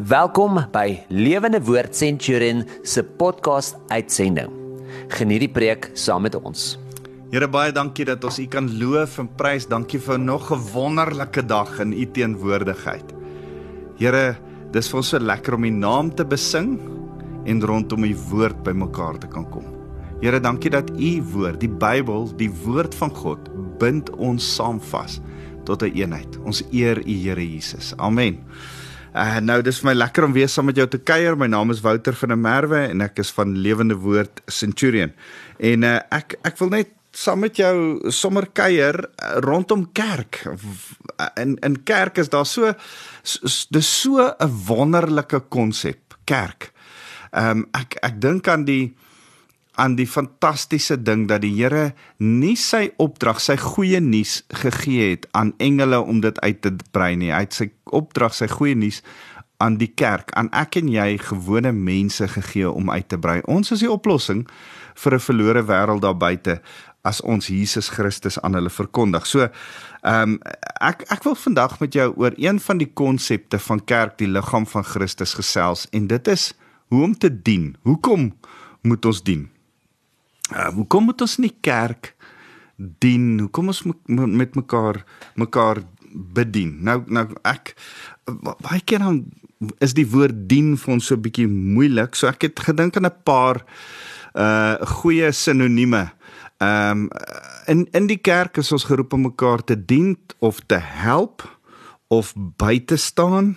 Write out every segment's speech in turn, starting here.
Welkom by Lewende Woord Centurion se podcast uitsending. Geniet die preek saam met ons. Here baie dankie dat ons U kan loof en prys. Dankie vir nog 'n wonderlike dag in U teenwoordigheid. Here, dis vir ons so lekker om U naam te besing en rondom U woord bymekaar te kan kom. Here, dankie dat U woord, die Bybel, die woord van God, bind ons saam vas tot 'n een eenheid. Ons eer U Here Jesus. Amen. Uh, nou dis vir my lekker om weer saam met jou te kuier. My naam is Wouter van der Merwe en ek is van Lewende Woord Centurion. En uh, ek ek wil net saam met jou sommer kuier uh, rondom kerk. In in kerk is daar so dis so 'n wonderlike konsep, kerk. Ehm um, ek ek dink aan die aan die fantastiese ding dat die Here nie sy opdrag, sy goeie nuus gegee het aan engele om dit uit te brei nie. Hy het sy opdrag, sy goeie nuus aan die kerk, aan ek en jy gewone mense gegee om uit te brei. Ons is die oplossing vir 'n verlore wêreld daar buite as ons Jesus Christus aan hulle verkondig. So, ehm um, ek ek wil vandag met jou oor een van die konsepte van kerk, die liggaam van Christus gesels en dit is hoe om te dien. Hoekom moet ons dien? Uh, hoekom moet ons nie kerk dien? Hoekom ons met mekaar mekaar bedien? Nou nou ek baie keer dan is die woord dien vir ons so 'n bietjie moeilik. So ek het gedink aan 'n paar uh goeie sinonieme. Ehm um, in in die kerk is ons geroep om mekaar te dien of te help of by te staan,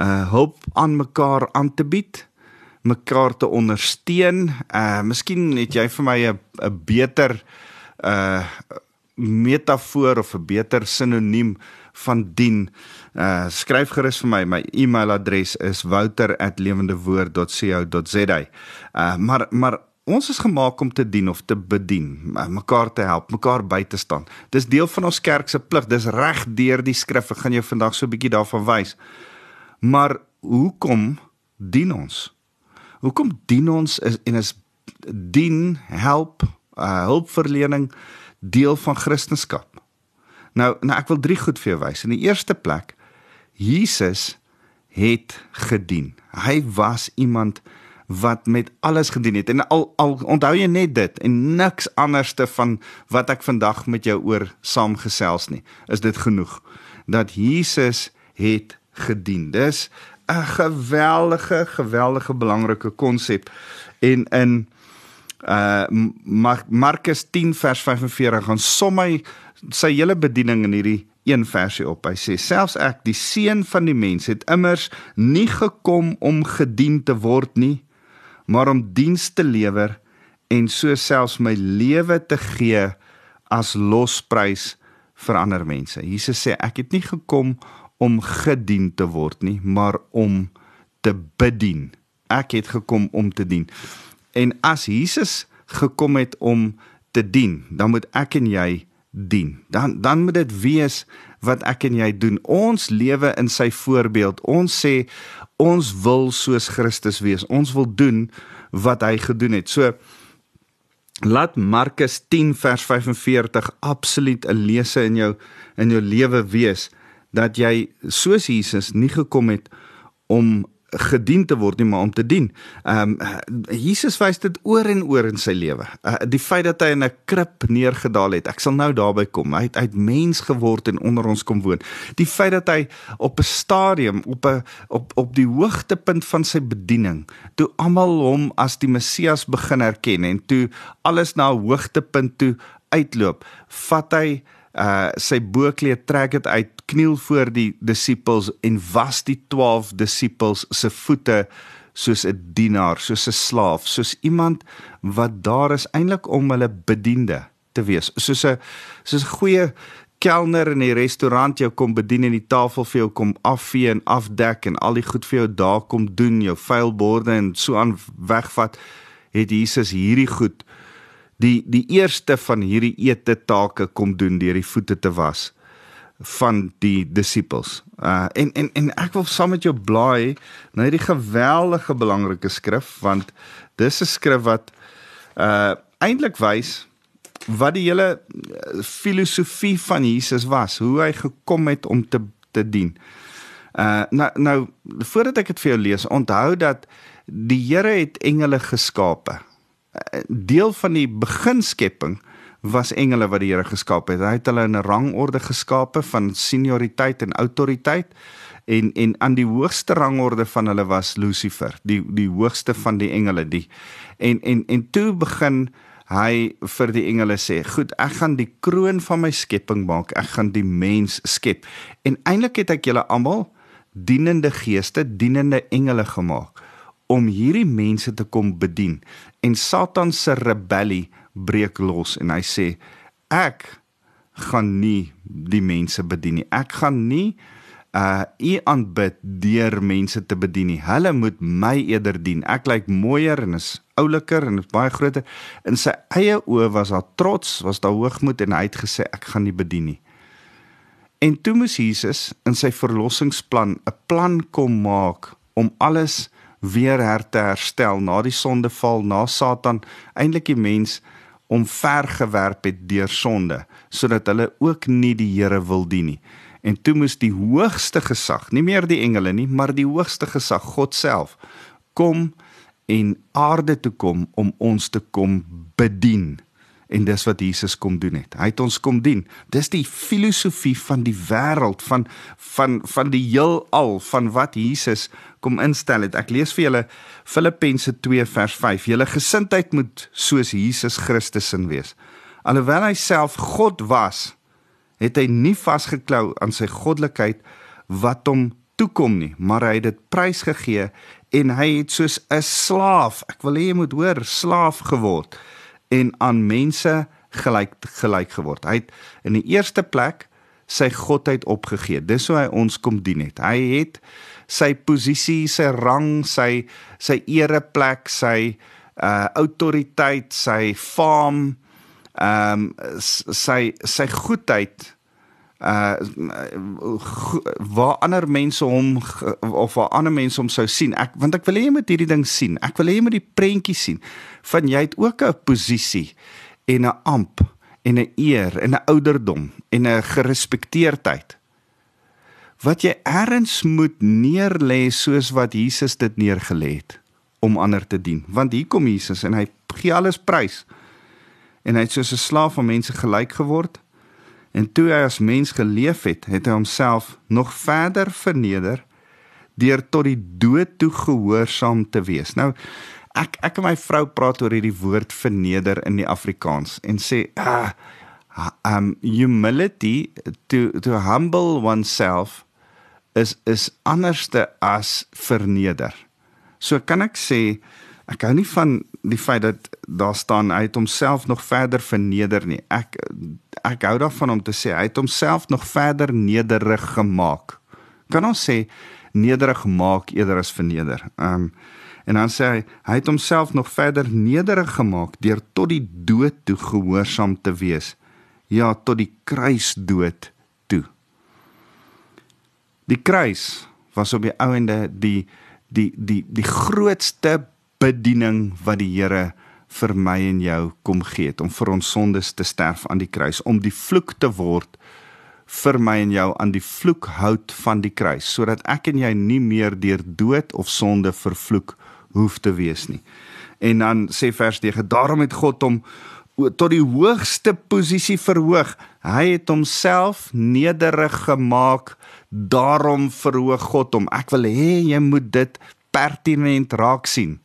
uh hulp aan mekaar aan te bied mekaar te ondersteun. Uh miskien het jy vir my 'n 'n beter uh metafoor of 'n beter sinoniem van dien. Uh skryf gerus vir my. My e-mailadres is wouter@lewendewoord.co.za. Uh maar maar ons is gemaak om te dien of te bedien, mekaar te help, mekaar by te staan. Dis deel van ons kerk se plig. Dis reg deur die skrif. Ek gaan jou vandag so 'n bietjie daarvan wys. Maar hoekom dien ons? Hoekom dien ons is, en is dien help uh, hulpverlening deel van Christendom? Nou, nou ek wil drie goed vir jou wys. In die eerste plek Jesus het gedien. Hy was iemand wat met alles gedien het en al al onthou jy net dit en niks anderste van wat ek vandag met jou oor saamgesels nie is dit genoeg dat Jesus het gedien. Dis 'n geweldige geweldige belangrike konsep en in uh Markus 10 vers 45 gaan som hy sy hele bediening in hierdie een versie op. Hy sê selfs ek die seun van die mens het immers nie gekom om gedien te word nie, maar om diens te lewer en so selfs my lewe te gee as losprys vir ander mense. Jesus sê ek het nie gekom om gedien te word nie, maar om te bedien. Ek het gekom om te dien. En as Jesus gekom het om te dien, dan moet ek en jy dien. Dan dan moet dit wees wat ek en jy doen. Ons lewe in sy voorbeeld. Ons sê ons wil soos Christus wees. Ons wil doen wat hy gedoen het. So laat Markus 10 vers 45 absoluut 'n lese in jou in jou lewe wees dat jy soos Jesus nie gekom het om gedien te word nie maar om te dien. Ehm um, Jesus wys dit oor en oor in sy lewe. Uh, die feit dat hy in 'n krib neergedaal het. Ek sal nou daarby kom. Hy het uit mens geword en onder ons kom woon. Die feit dat hy op 'n stadium op 'n op op die hoogtepunt van sy bediening, toe almal hom as die Messias begin herken en toe alles na 'n hoogtepunt toe uitloop, vat hy uh sy boekleed trek dit uit kniel voor die disippels en was die 12 disippels se voete soos 'n dienaar soos 'n slaaf soos iemand wat daar is eintlik om hulle bediende te wees. Soos 'n soos 'n goeie kelner in die restaurant jou kom bedien en die tafel vir jou kom afvee en afdek en al die goed vir jou daar kom doen jou vuil borde en so aan wegvat het Jesus hierdie goed die die eerste van hierdie ete take kom doen deur die voete te was van die disippels. Uh en en en ek wil saam met jou blaai na hierdie geweldige belangrike skrif want dis 'n skrif wat uh eintlik wys wat die hele uh, filosofie van Jesus was, hoe hy gekom het om te te dien. Uh nou nou voordat ek dit vir jou lees, onthou dat die Here het engele geskape. Deel van die beginskepping was engele wat die Here geskaap het. Hy het hulle in 'n rangorde geskape van senioriteit en autoriteit en en aan die hoogste rangorde van hulle was Lucifer, die die hoogste van die engele, die en en en toe begin hy vir die engele sê, "Goed, ek gaan die kroon van my skepping maak. Ek gaan die mens skep." En eintlik het ek julle almal dienende geeste, dienende engele gemaak om hierdie mense te kom bedien. En Satan se rebellie breek los en hy sê ek gaan nie die mense bedien nie. Ek gaan nie uh u aanbid deur mense te bedien nie. Hulle moet my eerder dien. Ek lyk mooier en is ouliker en is baie groter. In sy eie oë was daar trots, was daar hoogmoed en hy het gesê ek gaan nie bedien nie. En toe moes Jesus in sy verlossingsplan 'n plan kom maak om alles weer her te herstel na die sondeval, na Satan, eintlik die mens om vergewerp het deur sonde sodat hulle ook nie die Here wil dien nie. En toe moes die hoogste gesag, nie meer die engele nie, maar die hoogste gesag, God self, kom en aarde toe kom om ons te kom bedien. En dis wat Jesus kom doen het. Hy het ons kom dien. Dis die filosofie van die wêreld van van van die heelal van wat Jesus kom instel het. Ek lees vir julle Filippense 2 vers 5. Julle gesindheid moet soos Jesus Christus in wees. Alhoewel hy self God was, het hy nie vasgeklou aan sy goddelikheid wat hom toekom nie, maar hy het dit prysgegee en hy het soos 'n slaaf, ek wil hê jy moet hoor, slaaf geword en aan mense gelyk gelyk geword. Hy het in die eerste plek sy godheid opgegee. Dis hoe hy ons kom dien het. Hy het sy posisie, sy rang, sy sy ereplek, sy uh autoriteit, sy faam, ehm um, sy sy goedheid uh waar ander mense hom of waar ander mense hom sou sien. Ek want ek wil hê jy moet hierdie ding sien. Ek wil hê jy moet die prentjie sien. Van jy het ook 'n posisie en 'n amp en 'n eer en 'n ouderdom en 'n gerespekteerdheid wat jy erns moet neerlê soos wat Jesus dit neergelê het om ander te dien. Want hier kom Jesus en hy gee alles prys. En hy het soos 'n slaaf van mense gelyk geword. En toe hy as mens geleef het, het hy homself nog verder verneder deur tot die dood toe gehoorsaam te wees. Nou ek ek en my vrou praat oor hierdie woord verneder in die Afrikaans en sê ah um humility to to humble oneself is is anderste as verneder. So kan ek sê ek hou nie van die feit dat daar staan hy het homself nog verder verneder nie. Ek ek hou daarvan om te sê hy het homself nog verder nederig gemaak. Kan ons sê nederig maak eerder as verneder. Ehm um, en dan sê hy hy het homself nog verder nederig gemaak deur tot die dood toe gehoorsaam te wees. Ja, tot die kruisdood. Die kruis was op die ouende die die die die grootste bediening wat die Here vir my en jou kom gee het om vir ons sondes te sterf aan die kruis om die vloek te word vir my en jou aan die vloekhout van die kruis sodat ek en jy nie meer deur dood of sonde vervloek hoef te wees nie. En dan sê vers 9: Daarom het God hom tot die hoogste posisie verhoog. Hy het homself nederig gemaak. Daarom verhoog God hom. Ek wil hê jy moet dit pertinent raak sien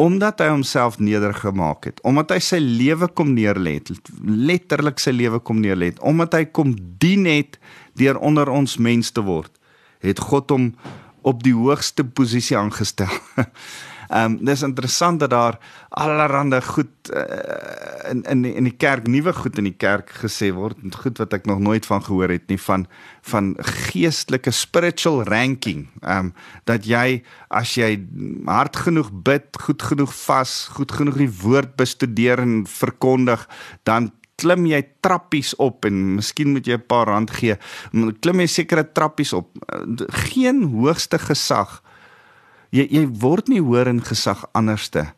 omdat hy homself nederig gemaak het, omdat hy sy lewe kom neerlê het, letterlik sy lewe kom neerlê het, omdat hy kom dien het deur onder ons mens te word, het God hom op die hoogste posisie aangestel. Ehm um, dis interessant dat daar allerlei goed uh, in in in die kerk nuwe goed in die kerk gesê word, goed wat ek nog nooit van gehoor het nie van van geestelike spiritual ranking. Ehm um, dat jy as jy hard genoeg bid, goed genoeg vas, goed genoeg die woord bestudeer en verkondig, dan klim jy trappies op en miskien moet jy 'n paar rand gee. Klim jy sekere trappies op. Geen hoogste gesag jy jy word nie hoor in gesag anderste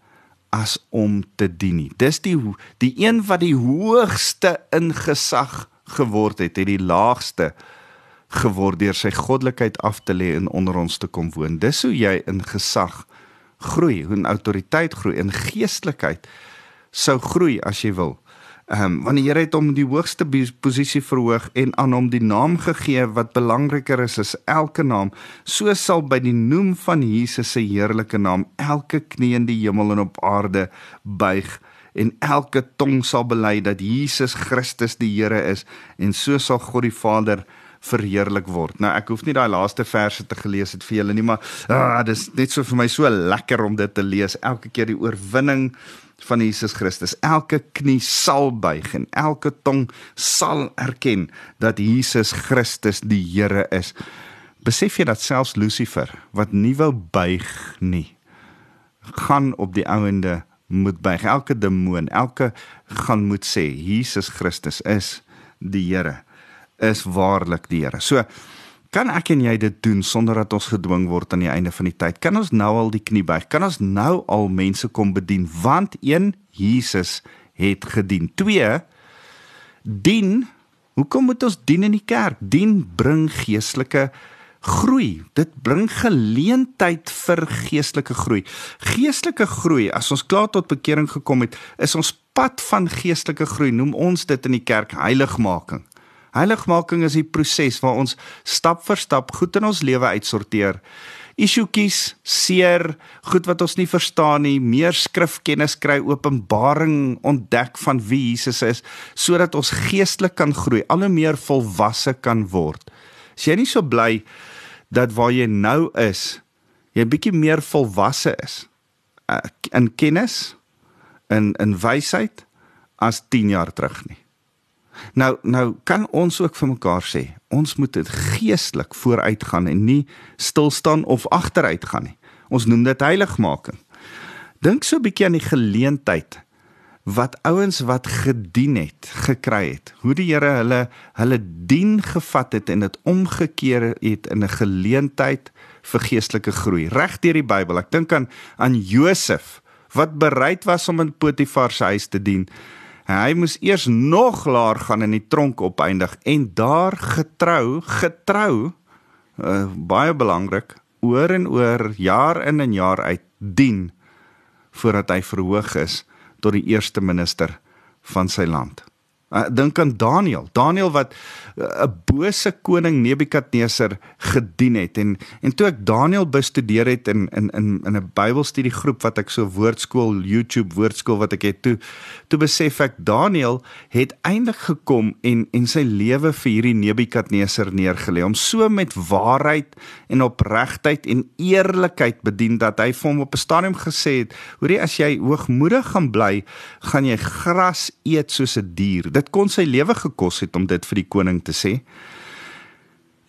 as om te dien nie. Dis die die een wat die hoogste in gesag geword het, het die laagste geword deur sy goddelikheid af te lê en onder ons te kom woon. Dis hoe jy in gesag groei, hoe in autoriteit groei, in geestelikheid sou groei as jy wil. Ehm um, want die Here het hom die hoogste posisie verhoog en aan hom die naam gegee wat belangriker is as elke naam. So sal by die noem van Jesus se heerlike naam elke knie in die hemel en op aarde buig en elke tong sal bely dat Jesus Christus die Here is en so sal God die Vader verheerlik word. Nou ek hoef nie daai laaste verse te gelees het vir julle nie, maar ah, dis net so vir my so lekker om dit te lees. Elke keer die oorwinning van Jesus Christus. Elke knie sal buig en elke tong sal erken dat Jesus Christus die Here is. Besef jy dat selfs Lucifer wat nie wou buig nie, gaan op die ouende moet buig. Elke demoon, elke gaan moet sê Jesus Christus is die Here is waarlik die Here. So kan ek en jy dit doen sonder dat ons gedwing word aan die einde van die tyd? Kan ons nou al die knie buig? Kan ons nou al mense kom bedien want een Jesus het gedien. 2 dien. Hoekom moet ons dien in die kerk? Dien bring geestelike groei. Dit bring geleentheid vir geestelike groei. Geestelike groei, as ons klaar tot bekering gekom het, is ons pad van geestelike groei. Noem ons dit in die kerk heiligmaking. Heiligmaking is die proses waar ons stap vir stap goed in ons lewe uitsorteer. Isuetjies, seer, goed wat ons nie verstaan nie, meer skrifkennis kry, openbaring ontdek van wie Jesus is, sodat ons geestelik kan groei, al hoe meer volwasse kan word. As jy nie so bly dat waar jy nou is, jy 'n bietjie meer volwasse is uh, in kennis, in in wysheid as 10 jaar terug nie. Nou nou kan ons ook vir mekaar sê, ons moet dit geestelik vooruit gaan en nie stil staan of agteruit gaan nie. Ons noem dit heiligmaking. Dink so 'n bietjie aan die geleentheid wat ouens wat gedien het, gekry het. Hoe die Here hulle hulle dien gevat het en dit omgekeer het in 'n geleentheid vir geestelike groei. Reg deur die Bybel. Ek dink aan aan Josef wat bereid was om in Potifar se huis te dien Hy moes eers nog laer gaan in die tronk opeindig en daar getrou, getrou uh, baie belangrik, oor en oor, jaar in en jaar uit dien voordat hy verhoog is tot die eerste minister van sy land. Uh, dink aan Daniël. Daniël wat 'n uh, bose koning Nebukadneser gedien het en en toe ek Daniël bestudeer het in in in in 'n Bybelstudiegroep wat ek so woordskool YouTube woordskool wat ek het toe toe besef ek Daniël het eintlik gekom en en sy lewe vir hierdie Nebukadneser neergelê om so met waarheid en opregtheid en eerlikheid bedien dat hy vir hom op 'n stadium gesê het: "Hoorie, as jy hoogmoedig gaan bly, gaan jy gras eet soos 'n dier." Dit kon sy lewe gekos het om dit vir die koning te sê.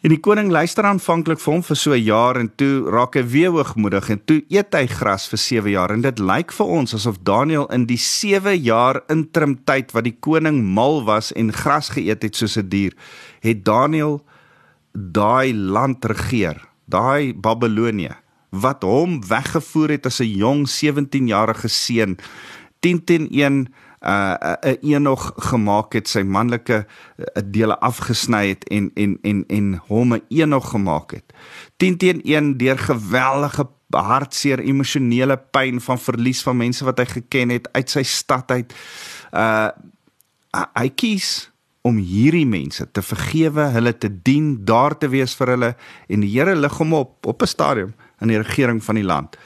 En die koning luister aanvanklik vir hom vir so 'n jaar en toe raak hy weer hoogmoedig en toe eet hy gras vir 7 jaar en dit lyk vir ons asof Daniël in die 7 jaar interim tyd wat die koning mal was en gras geëet het soos 'n dier, het Daniël daai land regeer, daai Babelonie wat hom weggevoer het as 'n jong 17-jarige seun 10 teen 1 uh 'n Enog gemaak het, sy manlike uh, dele afgesny het en en en en hom 'n Enog gemaak het. 10 teen 1 deur geweldige hartseer emosionele pyn van verlies van mense wat hy geken het uit sy stad uit. Uh hy kies om hierdie mense te vergewe, hulle te dien, daar te wees vir hulle en die Here lig hom op op 'n stadium in die regering van die land.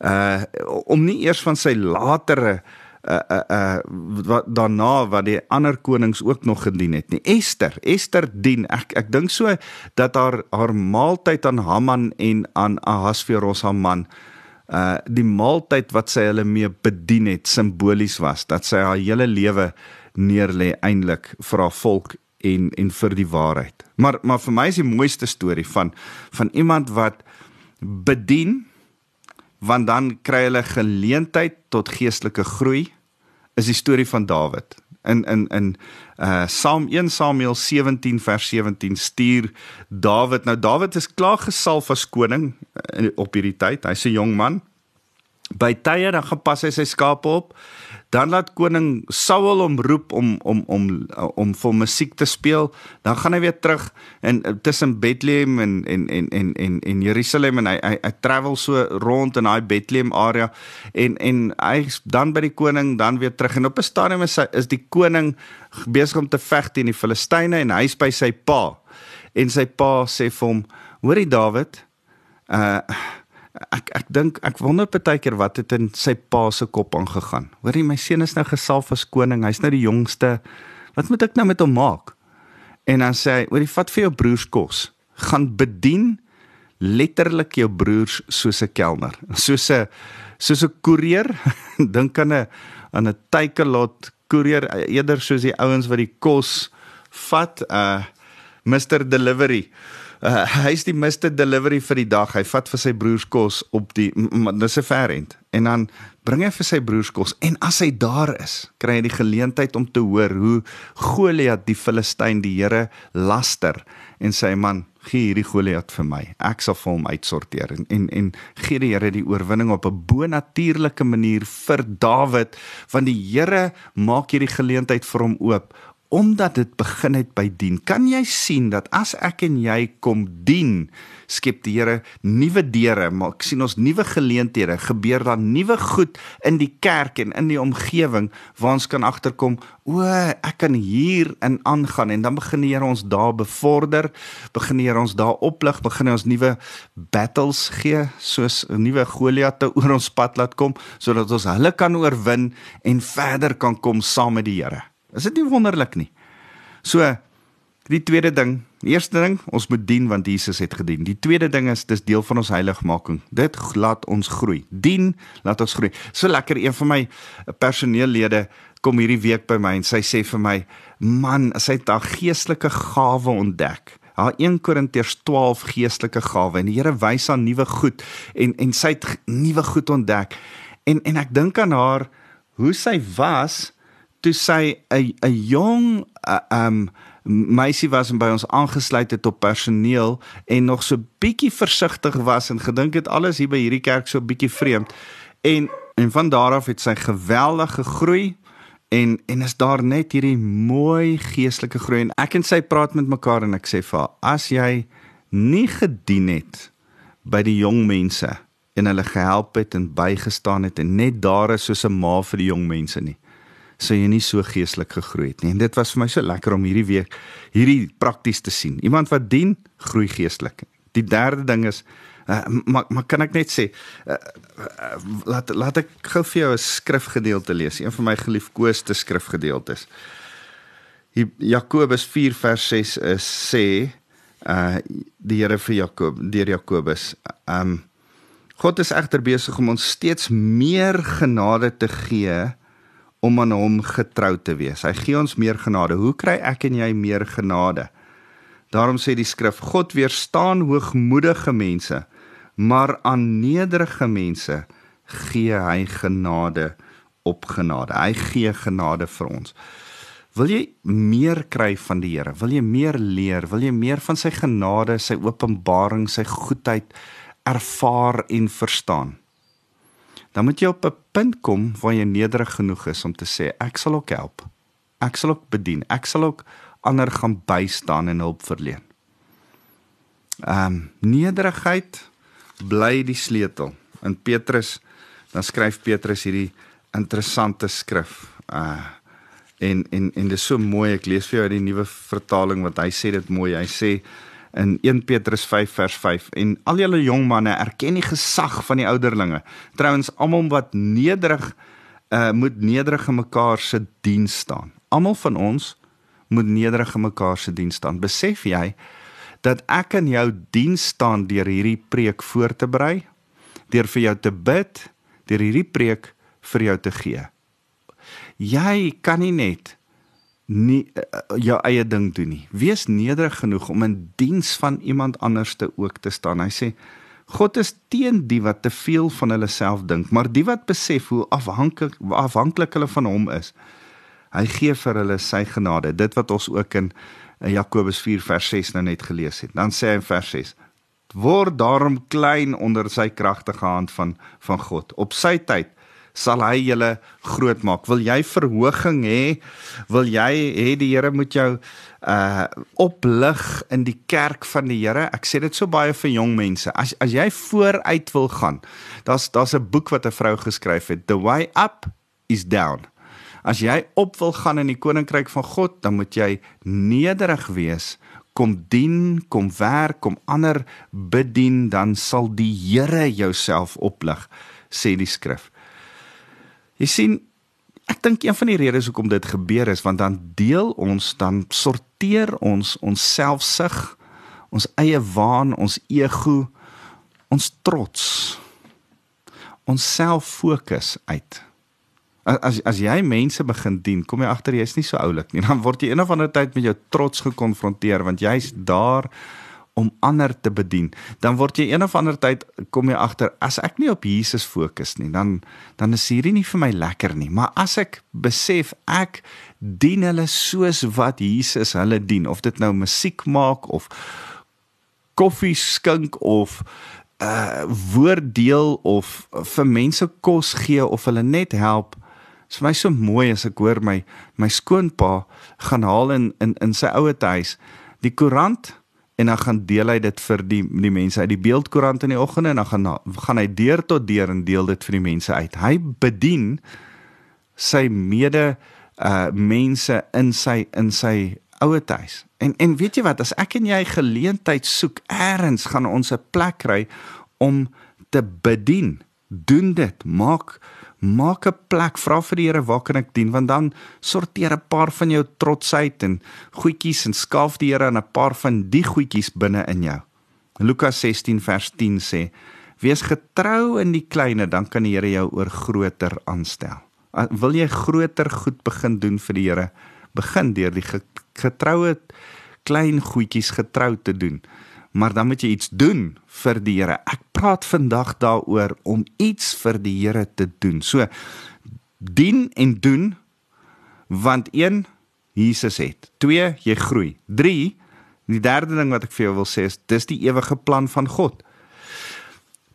Uh om nie eers van sy latere uh uh, uh wat daarna wat die ander konings ook nog gedien het nie. Ester, Ester dien. Ek ek dink so dat haar haar maaltyd aan Haman en aan Ahasveros haar man uh die maaltyd wat sy hulle mee bedien het simbolies was dat sy haar hele lewe neerlê eintlik vir haar volk en en vir die waarheid. Maar maar vir my is die mooiste storie van van iemand wat bedien want dan kry hulle geleentheid tot geestelike groei is die storie van Dawid. In in in uh Psalm 1 Samuel 17 vers 17 stuur Dawid. Nou Dawid is klaar gesalf as koning uh, op hierdie tyd. Hy's 'n jong man. By tye dan gepas hy sy skape op. Dan laat koning Saul hom roep om om om om vir musiek te speel. Dan gaan hy weer terug in tussen Bethlehem en en en en en en Jerusalem en hy hy, hy travel so rond in daai Bethlehem area en en hy dan by die koning dan weer terug en op 'n stadium is hy, is die koning besig om te veg teen die Filistyne en hy's by sy pa. En sy pa sê vir hom: "Hoorie Dawid, uh ek ek dink ek wonder baie keer wat het in sy pa se kop aangegaan. Hoorie my seun is nou gesalf as koning, hy's nou die jongste. Wat moet ek nou met hom maak? En dan sê hy, hoorie vat vir jou broers kos. Gaan bedien letterlik jou broers soos 'n kelner, soos 'n soos 'n koerier. dink aan 'n aan 'n teikelot koerier eerder soos die ouens wat die kos vat, uh Mr Delivery. Hy is die Mr Delivery vir die dag. Hy vat vir sy broers kos op die dis 'n verrent en dan bring hy vir sy broers kos en as hy daar is, kry hy die geleentheid om te hoor hoe Goliat die Filistyn die Here laster en sê man, gee hierdie Goliat vir my. Ek sal hom uitsorteer en en, en gee die Here die oorwinning op 'n bonatuurlike manier vir Dawid want die Here maak hierdie geleentheid vir hom oop omdat dit begin het by dien. Kan jy sien dat as ek en jy kom dien, skep die Here nuwe deure, maar ek sien ons nuwe geleenthede, gebeur daar nuwe goed in die kerk en in die omgewing waar ons kan agterkom, o, ek kan hier in aangaan en dan begin die Here ons daar bevorder, begin die Here ons daar oplig, begin hy ons nuwe battles gee, soos 'n nuwe Goliatte oor ons pad laat kom sodat ons hulle kan oorwin en verder kan kom saam met die Here. Is dit nie wonderlik nie? So die tweede ding, die eerste ding, ons moet dien want Jesus het gedien. Die tweede ding is dis deel van ons heiligmaking. Dit laat ons groei. Dien laat ons groei. So lekker een van my personeellede kom hierdie week by my en sy sê vir my, "Man, sy het 'n geestelike gawe ontdek." Haar 1 Korintiërs 12 geestelike gawe en die Here wys haar nuwe goed en en sy het nuwe goed ontdek. En en ek dink aan haar hoe sy was toe sy 'n 'n jong uh, um meisie was en by ons aangesluit het op personeel en nog so bietjie versigtig was en gedink het alles hier by hierdie kerk so bietjie vreemd en en van daar af het sy geweldig gegroei en en is daar net hierdie mooi geestelike groei en ek en sy praat met mekaar en ek sê vir haar as jy nie gedien het by die jong mense en hulle gehelp het en bygestaan het en net daar is soos 'n ma vir die jong mense nie sou jy nie so geestelik gegroei het nie. En dit was vir my so lekker om hierdie week hierdie prakties te sien. Iemand wat dien, groei geestelik. Die derde ding is uh, maar maar kan ek net sê uh, uh, laat laat ek gou vir jou 'n skrifgedeelte lees, een van my geliefkoeste skrifgedeeltes. Jakobus 4 vers 6 is sê uh die Here vir Jakob deur Jakobus um God is egter besig om ons steeds meer genade te gee om aan hom getrou te wees. Hy gee ons meer genade. Hoe kry ek en jy meer genade? Daarom sê die skrif: God weerstaan hoogmoedige mense, maar aan nederige mense gee hy genade op genade. Hy gee genade vir ons. Wil jy meer kry van die Here? Wil jy meer leer? Wil jy meer van sy genade, sy openbaring, sy goedheid ervaar en verstaan? Dan moet jy op 'n punt kom waar jy nederig genoeg is om te sê ek sal ook help. Ek sal ook bedien. Ek sal ook ander gaan bystaan en hulp verleen. Ehm um, nederigheid bly die sleutel. In Petrus dan skryf Petrus hierdie interessante skrif. Uh en en en dit is so mooi. Ek lees vir jou uit die nuwe vertaling wat hy sê dit mooi. Hy sê in 1 Petrus 5 vers 5 en al julle jong manne erken die gesag van die ouderlinge. Trouwens almal wat nederig uh moet nederig in mekaar se diens staan. Almal van ons moet nederig in mekaar se diens staan. Besef jy dat ek in jou diens staan deur hierdie preek voor te berei, deur vir jou te bid, deur hierdie preek vir jou te gee. Jy kan nie net nie uh, jou eie ding doen nie. Wees nederig genoeg om in diens van iemand anders te ook te staan. Hy sê God is teen die wat te veel van hulle self dink, maar die wat besef hoe afhanklik afhanklik hulle van hom is. Hy gee vir hulle sy genade. Dit wat ons ook in Jakobus 4 vers 6 nou net gelees het. Dan sê hy in vers 6: Word daarom klein onder sy kragtige hand van van God. Op sy tyd sal hy julle groot maak. Wil jy verhoging hê? Wil jy hê die Here moet jou uh oplig in die kerk van die Here? Ek sê dit so baie vir jong mense. As as jy vooruit wil gaan, daar's daar's 'n boek wat 'n vrou geskryf het, The Way Up is Down. As jy op wil gaan in die koninkryk van God, dan moet jy nederig wees kom dien, kom werk, kom ander bedien, dan sal die Here jouself oplig, sê die skrif. Jy sien, ek dink een van die redes hoekom dit gebeur is want dan deel ons, dan sorteer ons ons selfsug, ons eie waan, ons ego, ons trots, ons selffokus uit. As as jy mense begin dien, kom jy agter jy's nie so oulik nie. Dan word jy een of ander tyd met jou trots gekonfronteer want jy's daar om ander te bedien. Dan word jy een of ander tyd kom jy agter as ek nie op Jesus fokus nie, dan dan is hierdie nie vir my lekker nie. Maar as ek besef ek dien hulle soos wat Jesus hulle dien, of dit nou musiek maak of koffie skink of uh woord deel of vir mense kos gee of hulle net help Dit is vir my so mooi as ek hoor my my skoonpa gaan haal in in in sy ouer huis die koerant en dan gaan deel hy dit vir die die mense uit die beeldkoerant in die oggende en dan gaan gaan hy deur tot deur en deel dit vir die mense uit. Hy bedien sy mede uh mense in sy in sy ouer huis. En en weet jy wat as ek en jy geleentheid soek, eers gaan ons 'n plek kry om te bedien. Doen dit. Maak maak 'n plek, vra vir die Here waar kan ek dien want dan sorteer 'n paar van jou trots uit en goedjies en skaaf die Here aan 'n paar van die goedjies binne in jou. Lukas 16 vers 10 sê: Wees getrou in die kleine, dan kan die Here jou oor groter aanstel. Wil jy groter goed begin doen vir die Here? Begin deur die getroue klein goedjies getrou te doen maar dan moet jy iets doen vir die Here. Ek praat vandag daaroor om iets vir die Here te doen. So dien en doen want 1 Jesus het. 2 jy groei. 3 die derde ding wat ek vir jou wil sê is dis die ewige plan van God.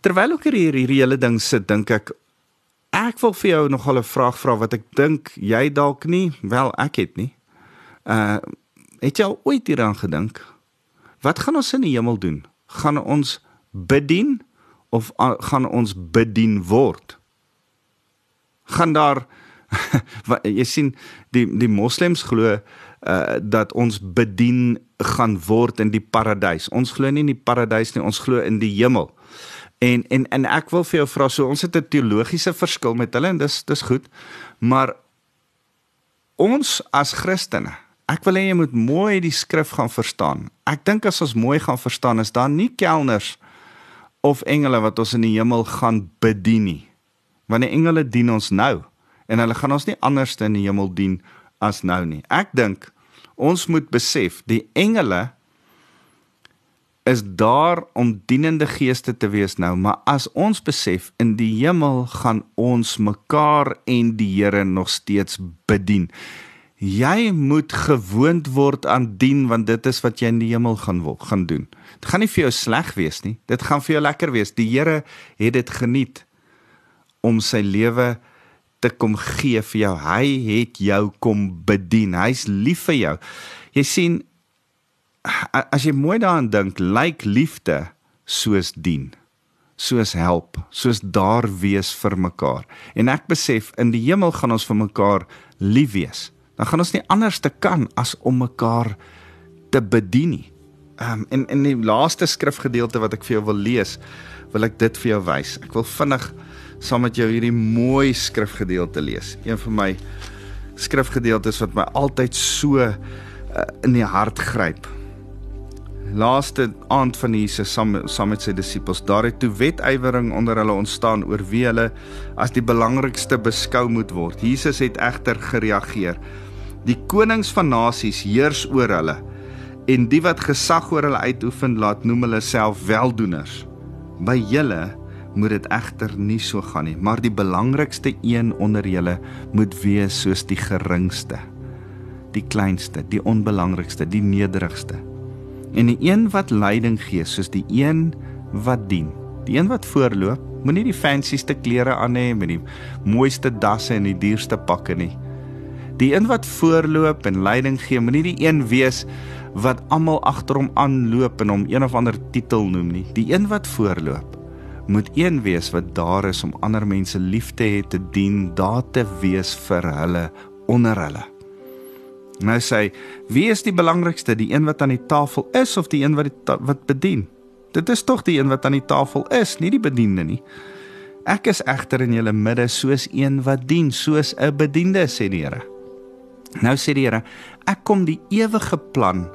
Terwyl ek hier hierdie hele ding sit, dink ek ek wil vir jou nogal 'n vraag vra wat ek dink jy dalk nie, wel ek het nie. Uh het jy al ooit hieraan gedink Wat gaan ons in die hemel doen? Gaan ons bedien of gaan ons bedien word? Gaan daar jy sien die die moslems glo uh dat ons bedien gaan word in die paradys. Ons glo nie in die paradys nie, ons glo in die hemel. En en en ek wil vir jou vra so ons het 'n teologiese verskil met hulle en dis dis goed. Maar ons as Christene Ek wil hê jy moet mooi die skrif gaan verstaan. Ek dink as ons mooi gaan verstaan is daar nie kelners of engele wat ons in die hemel gaan bedien nie. Want die engele dien ons nou en hulle gaan ons nie anders in die hemel dien as nou nie. Ek dink ons moet besef die engele is daar om dienende geeste te wees nou, maar as ons besef in die hemel gaan ons mekaar en die Here nog steeds bedien jy moet gewoond word aan dien want dit is wat jy in die hemel gaan gaan doen. Dit gaan nie vir jou sleg wees nie. Dit gaan vir jou lekker wees. Die Here het dit geniet om sy lewe te kom gee vir jou. Hy het jou kom bedien. Hy's lief vir jou. Jy sien as jy mooi daaraan dink, lyk liefde soos dien soos help, soos daar wees vir mekaar. En ek besef in die hemel gaan ons vir mekaar lief wees dan gaan ons nie anders te kan as om mekaar te bedien nie. Ehm um, en in die laaste skrifgedeelte wat ek vir jou wil lees, wil ek dit vir jou wys. Ek wil vinnig saam met jou hierdie mooi skrifgedeelte lees. Een van my skrifgedeeltes wat my altyd so uh, in die hart gryp. Laaste aand van Jesus saam saam met sy disippels, daar het toe wetywering onder hulle ontstaan oor wie hulle as die belangrikste beskou moet word. Jesus het egter gereageer. Die konings van nasies heers oor hulle en die wat gesag oor hulle uitoefen laat noem hulle self weldoeners. By julle moet dit egter nie so gaan nie, maar die belangrikste een onder julle moet wees soos die geringste, die kleinste, die onbelangrikste, die nederigste. En die een wat leiding gee soos die een wat dien. Die een wat voorloop Moenie die fancyste klere aan hê met die mooiste dasse en die duurste pakke nie. Die een wat voorloop en leiding gee, moenie die een wees wat almal agter hom aanloop en hom een of ander titel noem nie. Die een wat voorloop moet een wees wat daar is om ander mense lief te hê, te dien, daar te wees vir hulle onder hulle. Nou sê, wie is die belangrikste, die een wat aan die tafel is of die een wat die wat bedien? Dit is tog die een wat aan die tafel is, nie die bediende nie. Ek is egter in julle midde soos een wat dien, soos 'n bediende sê die Here. Nou sê die Here, ek kom die ewige plan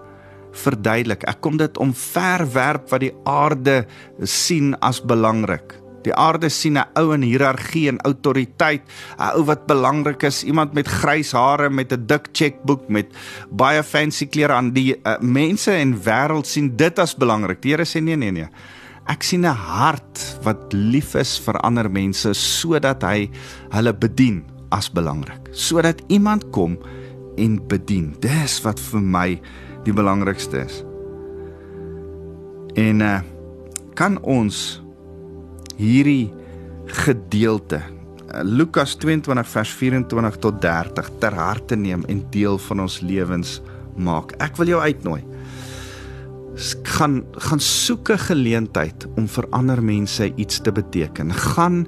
verduidelik. Ek kom dit om verwerp wat die aarde sien as belangrik. Die aarde sien 'n ou in hiërargie en autoriteit, 'n ou wat belangrik is, iemand met grys hare met 'n dik chequeboek met baie fancy klere aan. Die uh, mense en wêreld sien dit as belangrik. Die Here sê nee nee nee. Ek sien 'n hart wat lief is vir ander mense sodat hy hulle bedien as belangrik. Sodat iemand kom en bedien. Dis wat vir my die belangrikste is. En uh kan ons hierdie gedeelte uh, Lukas 22 vers 24 tot 30 ter harte neem en deel van ons lewens maak. Ek wil jou uitnooi. gaan gaan soek 'n geleentheid om vir ander mense iets te beteken. Gaan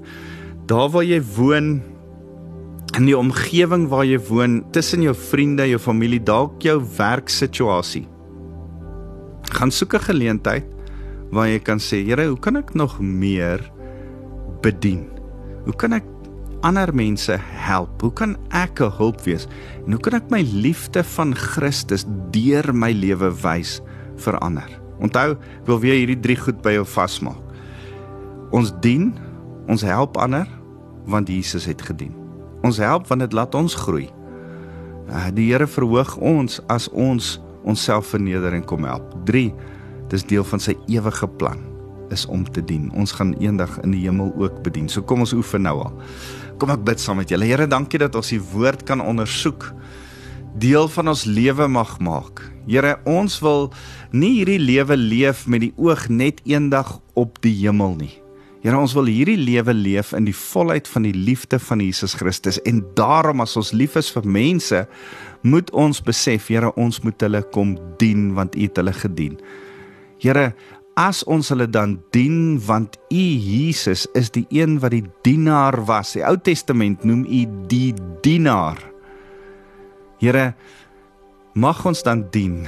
daar waar jy woon in die omgewing waar jy woon, tussen jou vriende, jou familie, dalk jou werksituasie. Gaan soek 'n geleentheid waar jy kan sê, Here, hoe kan ek nog meer bedien? Hoe kan ek ander mense help? Hoe kan ek 'n hulp wees? En hoe kan ek my liefde van Christus deur my lewe wys vir ander? Onthou, ek wil weer hierdie drie goed by jou vasmaak. Ons dien, ons help ander want Jesus het gedien. Ons help want dit laat ons groei. Uh, die Here verhoog ons as ons onsself verneder en kom help. 3. Dis deel van sy ewige plan is om te dien. Ons gaan eendag in die hemel ook bedien. So kom ons oefen nou al. Kom ek bid saam met julle. Here, dankie dat ons die woord kan ondersoek. Deel van ons lewe mag maak. Here, ons wil nie hierdie lewe leef met die oog net eendag op die hemel nie. Here ons wil hierdie lewe leef in die volheid van die liefde van Jesus Christus en daarom as ons lief is vir mense moet ons besef Here ons moet hulle kom dien want U het hulle gedien. Here as ons hulle dan dien want U Jesus is die een wat die dienaar was. Die Ou Testament noem U die dienaar. Here mag ons dan dien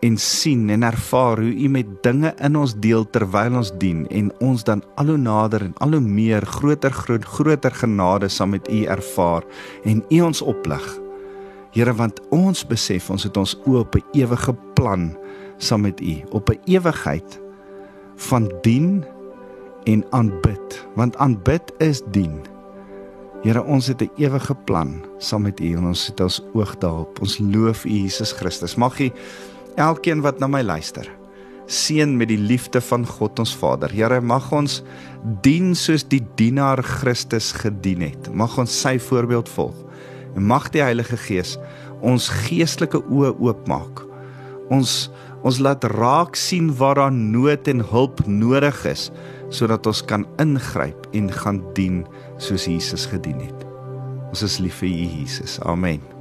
en sien en ervaar hoe U met dinge in ons deel terwyl ons dien en ons dan al hoe nader en al hoe meer groter groot groter genade saam met U ervaar en U ons oplig. Here want ons besef ons het ons oë op 'n ewige plan saam met U op 'n ewigheid van dien en aanbid want aanbid is dien. Here ons het 'n ewige plan saam met U en ons het ons oog daarop. Ons loof U Jesus Christus. Mag U elkeen wat na my luister seën met die liefde van God ons Vader. Here, mag ons dien soos die dienaar Christus gedien het. Mag ons sy voorbeeld volg. En mag die Heilige Gees ons geestelike oë oopmaak. Ons ons laat raak sien waar daar nood en hulp nodig is sodat ons kan ingryp en gaan dien soos Jesus gedien het. Ons is lief vir U Jesus. Amen.